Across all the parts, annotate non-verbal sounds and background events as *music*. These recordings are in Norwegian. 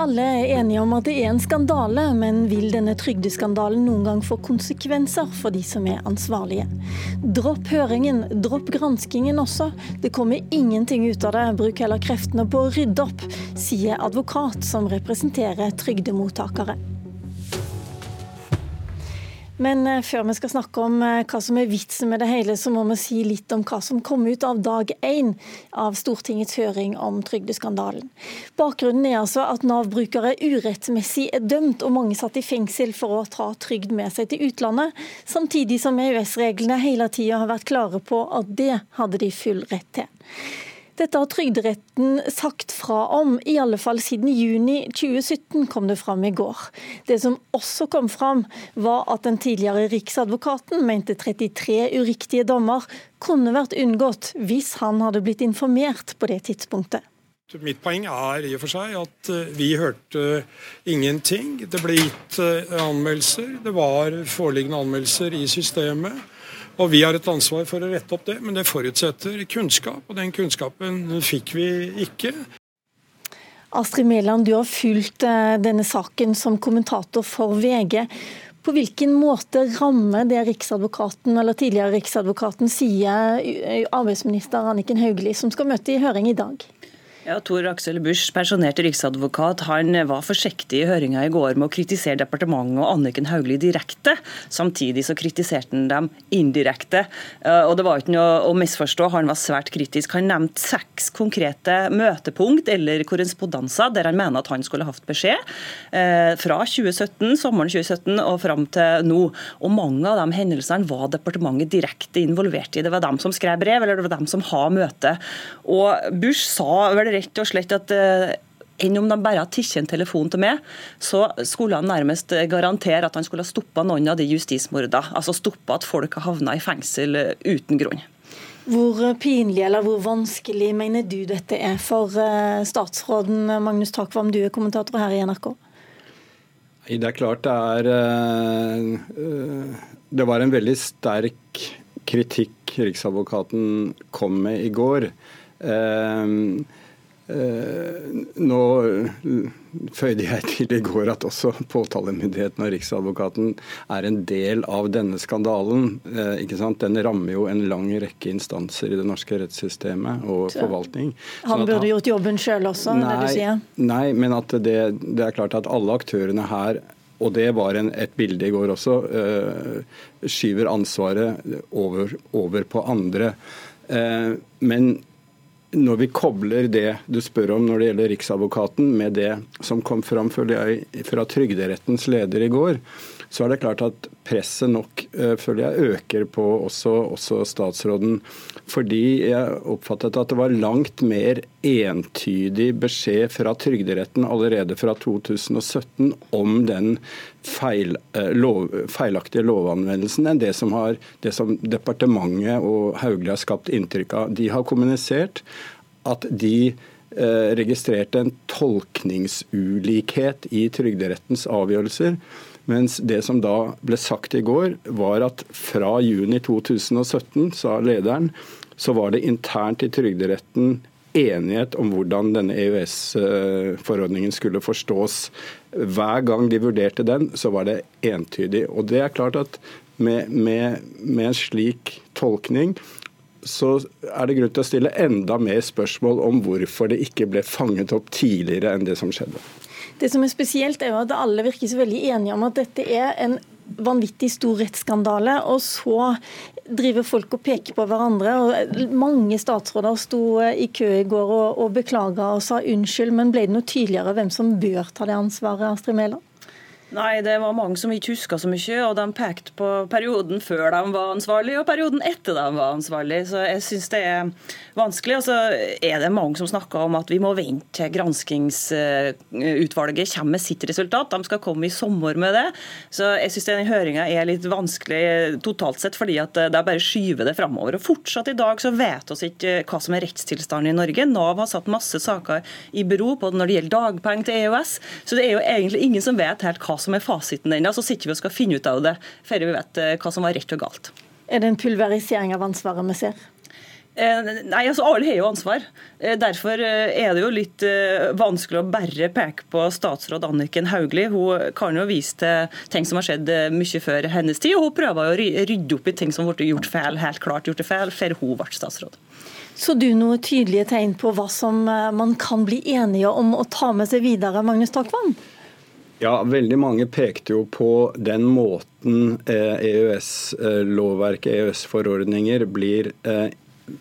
Alle er enige om at det er en skandale, men vil denne trygdeskandalen noen gang få konsekvenser for de som er ansvarlige? Dropp høringen, dropp granskingen også. Det kommer ingenting ut av det. Bruk heller kreftene på å rydde opp, sier advokat som representerer trygdemottakere. Men eh, før vi skal snakke om eh, hva som er vitsen med det hele, så må vi si litt om hva som kom ut av dag én av Stortingets høring om trygdeskandalen. Bakgrunnen er altså at Nav-brukere urettmessig er dømt, og mange satt i fengsel for å ta trygd med seg til utlandet, samtidig som EØS-reglene hele tida har vært klare på at det hadde de full rett til. Dette har Trygderetten sagt fra om, i alle fall siden juni 2017, kom det fram i går. Det som også kom fram, var at den tidligere riksadvokaten mente 33 uriktige dommer kunne vært unngått hvis han hadde blitt informert på det tidspunktet. Mitt poeng er i og for seg at eh, vi hørte ingenting. Det ble gitt eh, anmeldelser. Det var foreliggende anmeldelser i systemet. Og Vi har et ansvar for å rette opp det, men det forutsetter kunnskap. Og den kunnskapen fikk vi ikke. Astrid Mæland, du har fulgt eh, denne saken som kommentator for VG. På hvilken måte rammer det riksadvokaten, eller tidligere riksadvokaten sier arbeidsminister Anniken Hauglie, som skal møte i høring i dag? Ja, Tor Aksel Busch, pensjonert riksadvokat, han var forsiktig i høringa i går med å kritisere departementet og Anniken Hauglie direkte. Samtidig så kritiserte han dem indirekte. Eh, og Det var ikke noe å misforstå, han var svært kritisk. Han nevnte seks konkrete møtepunkt eller korrespondanser der han mener at han skulle hatt beskjed eh, fra 2017, sommeren 2017 og fram til nå. Og Mange av de hendelsene var departementet direkte involvert i. Det var dem som skrev brev, eller det var dem som har møte. Og Busch sa vel rett og slett at eh, enn om de bare hadde tatt en telefon til meg, så skulle han nærmest garantere at han skulle ha stoppa noen av de justismordene. Altså stoppa at folk har havna i fengsel eh, uten grunn. Hvor pinlig eller hvor vanskelig mener du dette er for eh, statsråden Magnus Takvam, du er kommentator her i NRK? Det er klart det er Det var en veldig sterk kritikk Riksadvokaten kom med i går. Eh, nå føyde jeg til i går at også påtalemyndigheten og Riksadvokaten er en del av denne skandalen. Eh, ikke sant? Den rammer jo en lang rekke instanser i det norske rettssystemet og forvaltning. Han sånn burde han, gjort jobben sjøl også, nei, det du sier? Nei, men at det, det, er klart at alle aktørene her og det var en, et bilde i går også, øh, skyver ansvaret over, over på andre. Eh, men når vi kobler det du spør om når det gjelder Riksadvokaten, med det som kom fram fra Trygderettens leder i går, så er det klart at presset nok eh, føler jeg øker på også, også, statsråden. Fordi jeg oppfattet at det var langt mer entydig beskjed fra Trygderetten allerede fra 2017 om den feil, eh, lov, feilaktige lovanvendelsen enn det som, har, det som departementet og Hauglie har skapt inntrykk av. De har kommunisert at de eh, registrerte en tolkningsulikhet i Trygderettens avgjørelser mens det som da ble sagt i går, var at fra juni 2017, sa lederen, så var det internt i Trygderetten enighet om hvordan denne EØS-forordningen skulle forstås. Hver gang de vurderte den, så var det entydig. Og det er klart at med, med, med en slik tolkning så er det grunn til å stille enda mer spørsmål om hvorfor det ikke ble fanget opp tidligere enn det som skjedde. Det som er spesielt, er jo at alle virker så veldig enige om at dette er en vanvittig stor rettsskandale, og så driver folk og peker på hverandre. og Mange statsråder sto i kø i går og, og beklaga og sa unnskyld, men ble det noe tydeligere hvem som bør ta det ansvaret, Astrid Mæland? Nei, det var mange som ikke huska så mye, og de pekte på perioden før de var ansvarlig, og perioden etter de var ansvarlig. Så jeg syns det er vanskelig. Og så er det mange som snakker om at vi må vente til granskingsutvalget kommer med sitt resultat. De skal komme i sommer med det. Så jeg syns den høringa er litt vanskelig totalt sett, fordi at det bare skyver det framover. Og fortsatt i dag så vet vi ikke hva som er rettstilstanden i Norge. Nav har satt masse saker i bero på når det gjelder dagpenger til EØS, så det er jo egentlig ingen som vet helt hva som er fasiten ennå. Så sitter vi og skal finne ut av det før vi vet eh, hva som var rett og galt. Er det en pulverisering av ansvaret vi ser? Nei, altså Alle har jo ansvar. Derfor er det jo litt vanskelig å bare peke på statsråd Anniken Hauglie. Hun kan jo vise til ting som har skjedd mye før hennes tid, og hun prøver å rydde opp i ting som ble gjort feil, helt klart gjort feil, før hun ble statsråd. Så du noen tydelige tegn på hva som man kan bli enige om å ta med seg videre, Magnus Takvam? Ja, Veldig mange pekte jo på den måten EØS-lovverket, eh, EØS-forordninger, blir eh,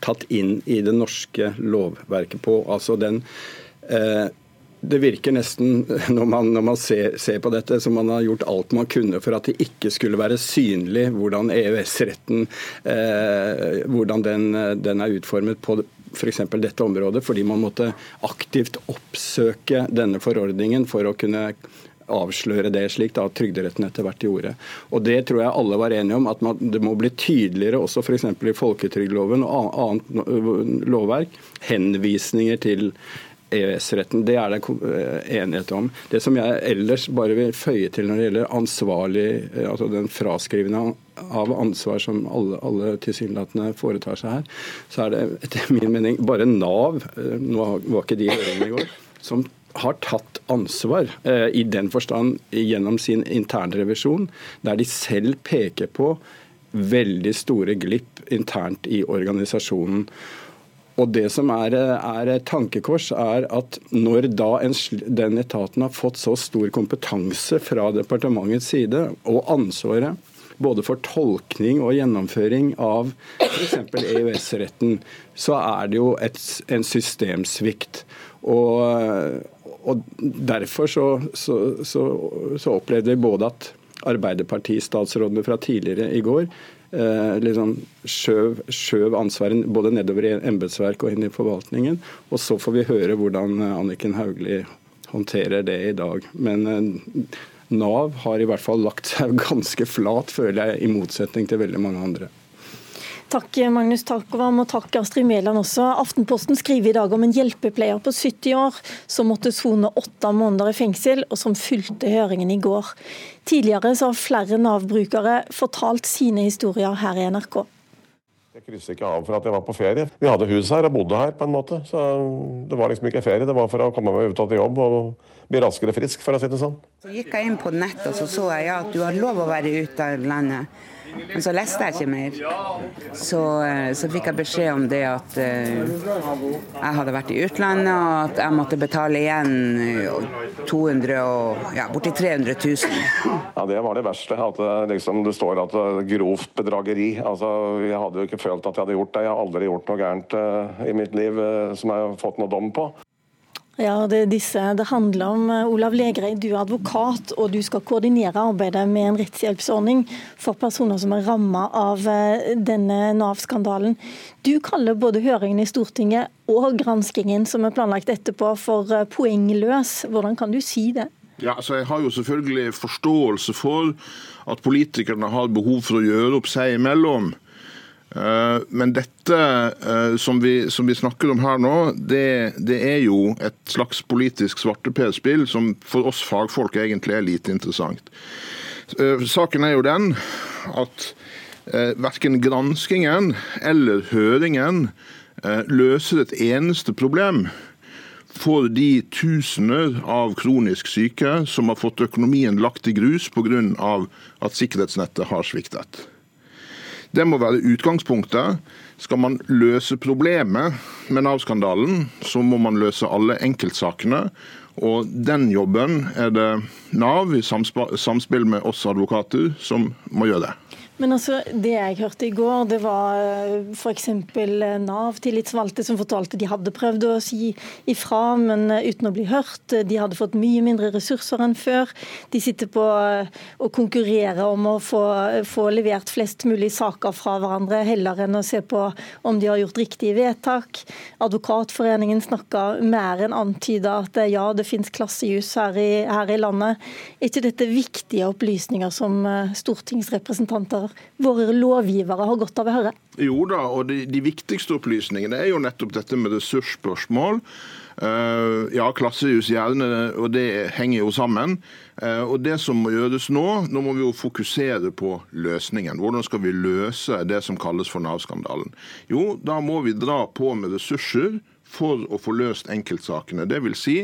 tatt inn i det norske lovverket på. Altså den eh, det virker nesten, *laughs* når man, når man ser, ser, på dette, som man har gjort alt man kunne for at det ikke skulle være synlig hvordan EØS-retten eh, hvordan den, den, er utformet på f.eks. Dette området, fordi man måtte aktivt oppsøke denne forordningen for å kunne avsløre det, slik da Trygderetten etter hvert gjorde. Og Det tror jeg alle var enige om, at man, det må bli tydeligere også f.eks. i folketrygdloven og annet lovverk, henvisninger til EØS-retten. Det er det eh, enighet om. Det som jeg ellers bare vil føye til når det gjelder ansvarlig, eh, altså den fraskrivende av ansvar som alle, alle tilsynelatende foretar seg her, så er det etter min mening bare Nav, nå var ikke de i i går, som har tatt ansvar eh, i den forstand gjennom sin internrevisjon, der de selv peker på veldig store glipp internt i organisasjonen. Og Det som er, er tankekors, er at når da en, den etaten har fått så stor kompetanse fra departementets side, og ansvaret både for tolkning og gjennomføring av f.eks. EØS-retten, så er det jo et, en systemsvikt. Og, og derfor så, så, så, så opplevde vi både at Arbeiderpartistatsrådene fra tidligere i går eh, liksom skjøv, skjøv, ansvaret både nedover i embetsverket og inn i forvaltningen. Og så får vi høre hvordan Anniken Hauglie håndterer det i dag. Men eh, Nav har i hvert fall lagt seg *laughs* ganske flat, føler jeg, i motsetning til veldig mange andre. Takk Magnus Takvam og takk Astrid Mæland også. Aftenposten skriver i dag om en hjelpepleier på 70 år som måtte sone åtte måneder i fengsel, og som fulgte høringen i går. Tidligere så har flere Nav-brukere fortalt sine historier her i NRK. Jeg krysser ikke av for at jeg var på ferie. Vi hadde hus her og bodde her, på en måte. Så det var liksom ikke ferie, det var for å komme meg ut av jobb og bli raskere frisk, for å si det sånn. Så gikk jeg inn på nettet og så så jeg ja, at du har lov å være ute av landet. Men så leste jeg ikke mer. Så, eh, så fikk jeg beskjed om det at uh, jeg hadde vært i utlandet, og at jeg måtte betale igjen 200 eh, og, ja, borti 300 000. Ja, Det var det verste. At det, liksom, det står at grovt bedrageri. Altså, Jeg hadde jo ikke følt at jeg hadde gjort det. Jeg har aldri gjort noe gærent uh, i mitt liv uh, som jeg har fått noe dom på. Ja, det, disse, det handler om eh, Olav Legreid, du er advokat og du skal koordinere arbeidet med en rettshjelpsordning for personer som er rammet av eh, denne Nav-skandalen. Du kaller både høringen i Stortinget og granskingen som er planlagt etterpå for eh, poengløs. Hvordan kan du si det? Ja, altså Jeg har jo selvfølgelig forståelse for at politikerne har behov for å gjøre opp seg imellom. Eh, men dette eh, som vi, som vi, snakker om her nå, det, det er jo et slags politisk svarteperspill som for oss fagfolk egentlig er lite interessant. Eh, saken er jo den at verken granskingen eller høringen løser et eneste problem for de tusener av kronisk syke som har fått økonomien lagt i grus pga. at sikkerhetsnettet har sviktet. Det må være utgangspunktet. Skal man løse problemet med Nav-skandalen, så må man løse alle enkeltsakene. Og den jobben er det Nav i samspill med oss advokater som må gjøre det. Men altså, Det jeg hørte i går, det var eh, f.eks. Nav-tillitsvalgte som fortalte de hadde prøvd å si ifra, men eh, uten å bli hørt. De hadde fått mye mindre ressurser enn før. De sitter på eh, å konkurrere om å få, få levert flest mulig saker fra hverandre, heller enn å se på om de har gjort riktige vedtak. Advokatforeningen snakka mer enn antyda at ja, det finnes klassejus her i, her i landet. Er ikke dette viktige opplysninger som stortingsrepresentanter våre lovgivere har godt av å høre? Jo da, og de, de viktigste opplysningene er jo nettopp dette med ressursspørsmål. Uh, ja, klassehus gjerne, og det henger jo sammen. Uh, og Det som må gjøres nå, nå må vi jo fokusere på løsningen. Hvordan skal vi løse det som kalles for Nav-skandalen? Jo, da må vi dra på med ressurser for å få løst enkeltsakene. Det vil si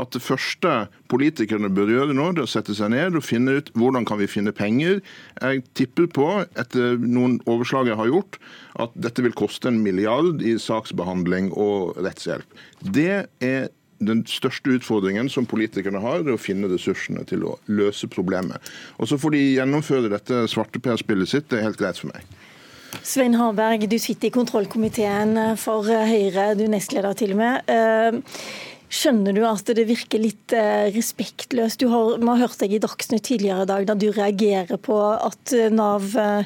at det første politikerne bør gjøre nå, det er å sette seg ned og finne ut hvordan kan vi finne penger. Jeg tipper på, etter noen overslag jeg har gjort, at dette vil koste en milliard i saksbehandling og rettshjelp. Det er den største utfordringen som politikerne har, er å finne ressursene til å løse problemet. Og Så får de gjennomføre dette svarteper-spillet sitt. Det er helt greit for meg. Svein Harberg, du sitter i kontrollkomiteen for Høyre, du er nestleder til og med. Eh, skjønner du at det virker litt eh, respektløst? Du har, vi har hørt deg i Dagsnytt tidligere i dag da du reagerer på at Nav-brukere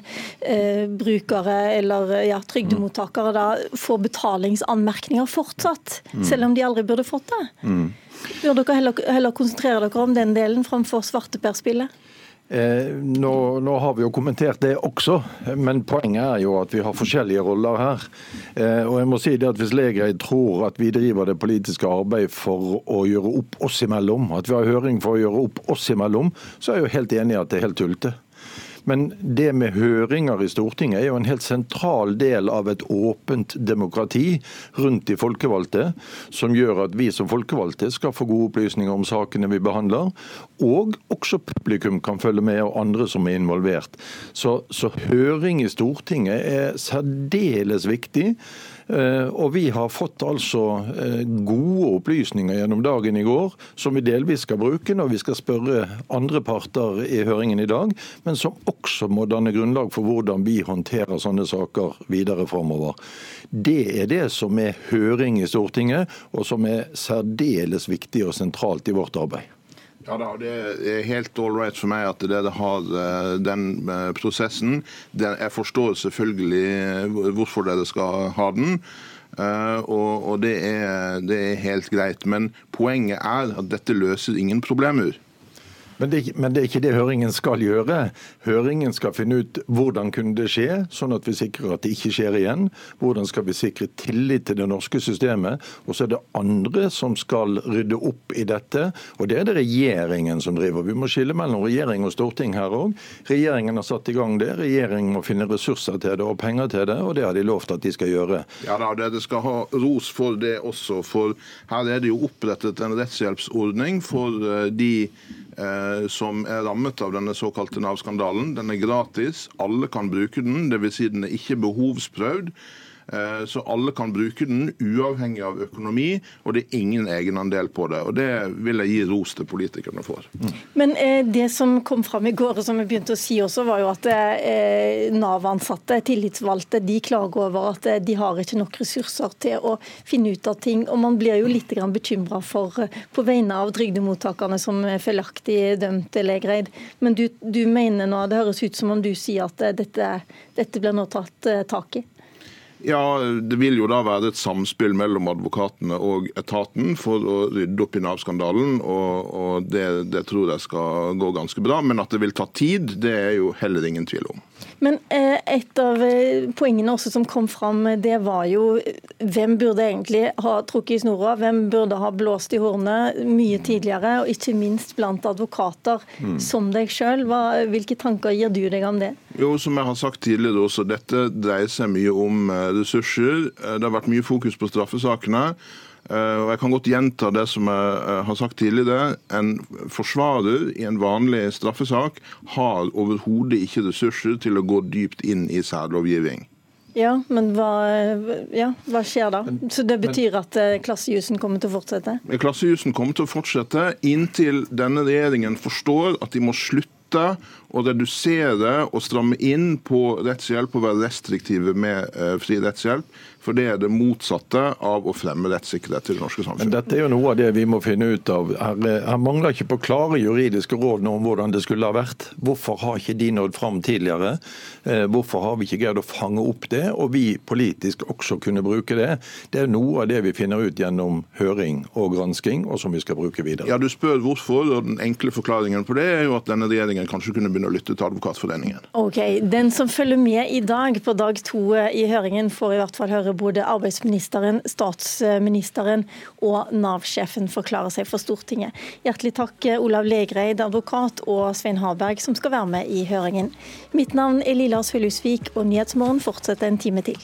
eh, eller ja, trygdemottakere da får betalingsanmerkninger fortsatt, mm. selv om de aldri burde fått det. Mm. Burde dere heller, heller konsentrere dere om den delen framfor svarteperspillet? Eh, nå, nå, har vi jo kommentert det også, men poenget er jo at vi har forskjellige roller her. Eh, og jeg må si det at Hvis Legreid tror at vi driver det politiske arbeid for å gjøre opp oss imellom, at vi har høring for å gjøre opp oss imellom, så er jeg jo helt enig i at det er helt tullete. Men det med høringer i Stortinget er jo en helt sentral del av et åpent demokrati rundt de folkevalgte, som gjør at vi som folkevalgte skal få gode opplysninger om sakene vi behandler. Og også publikum kan følge med, og andre som er involvert. Så, så høring i Stortinget er særdeles viktig. Eh, og vi har fått altså eh, gode opplysninger gjennom dagen i går, som vi delvis skal bruke når vi skal spørre andre parter i høringen i dag, men som også må danne grunnlag for hvordan vi håndterer sånne saker videre framover. Det er det som er høring i Stortinget, og som er særdeles viktig og sentralt i vårt arbeid. Ja da, Det er helt all right for meg at dere har eh, den eh, prosessen. Jeg forstår selvfølgelig eh, hvorfor dere skal ha den. Og, det er, det er helt greit. Men poenget er at dette løser ingen problemer. Men det, men det, er ikke det høringen skal gjøre. Høringen skal finne ut hvordan kunne det skje, sånn at vi sikrer at det ikke skjer igjen. Hvordan skal vi sikre tillit til det norske systemet. Og så er det andre som skal rydde opp i dette, og det er det regjeringen som driver. Vi må skille mellom regjering og storting her òg. Regjeringen har satt i gang det. Regjeringen må finne ressurser til det og penger til det, og det har de lovt at de skal gjøre. Ja da, dere skal ha ros for det også, for her er det jo opprettet en rettshjelpsordning for eh, de som er rammet av denne såkalte Nav-skandalen. Den er gratis, alle kan bruke den, dvs. Si den er ikke behovsprøvd. Eh, så alle kan bruke den uavhengig av økonomi, og det er ingen egenandel på det. Og Det vil jeg gi ros til politikerne for. Men eh, det som kom fram i går, og som vi begynte å si også, var jo at eh, Nav-ansatte, tillitsvalgte, de klager over at de har ikke nok ressurser til å finne ut av ting. Og man blir jo litt bekymra for på vegne av trygdemottakerne som er feilaktig dømt, Legreid. Men du, du, mener nå, det høres ut som om du sier at dette, dette blir nå tatt tak i? Ja, Det vil jo da være et samspill mellom advokatene og etaten for å rydde opp i Nav-skandalen. og, og det, det, tror jeg skal gå ganske bra. Men at det vil ta tid, det er jo heller ingen tvil om. Men eh, et av eh, poengene også som kom fram, det var jo hvem burde egentlig ha trukket i snora? Hvem burde ha blåst i hornet mye tidligere? Og ikke minst blant advokater mm. som deg sjøl. Hvilke tanker gir du deg om det? Jo, som jeg har sagt tidligere også, Dette dreier seg mye om eh, ressurser. Det har vært mye fokus på straffesakene. Eh, og Jeg kan godt gjenta det som jeg eh, har sagt tidligere. En forsvarer i en vanlig straffesak har overhodet ikke ressurser til å gå dypt inn i særlovgivning. Ja, men hva, ja, hva, skjer da? Så Det betyr at klassejusen kommer til å fortsette? Klassejusen kommer til å fortsette inntil denne regjeringen forstår at de må slutte å redusere og stramme inn på rettshjelp og være restriktive med fri rettshjelp. For det er det motsatte av å fremme rettssikkerhet til det norske samfunnet. Men dette er jo noe av det vi må finne ut av. Her, her mangler ikke på klare juridiske råd om hvordan det skulle ha vært. Hvorfor har ikke de nådd fram tidligere? Eh, hvorfor har vi ikke greid å fange opp det, og vi politisk også kunne bruke det? Det er noe av det vi finner ut gjennom høring og gransking, og som vi skal bruke videre. Ja, Du spør hvorfor, og den enkle forklaringen på det er jo at denne regjeringen kanskje kunne begynne å lytte til Advokatforeningen. Ok, Den som følger med i dag på dag to i høringen, får i hvert fall høre både arbeidsministeren, statsministeren og Nav-sjefen forklare seg for Stortinget. Hjertelig takk Olav Legreid, advokat, og Svein Harberg, som skal være med i høringen. Mitt navn er Lilla Sølhusvik, og Nyhetsmorgen fortsetter en time til.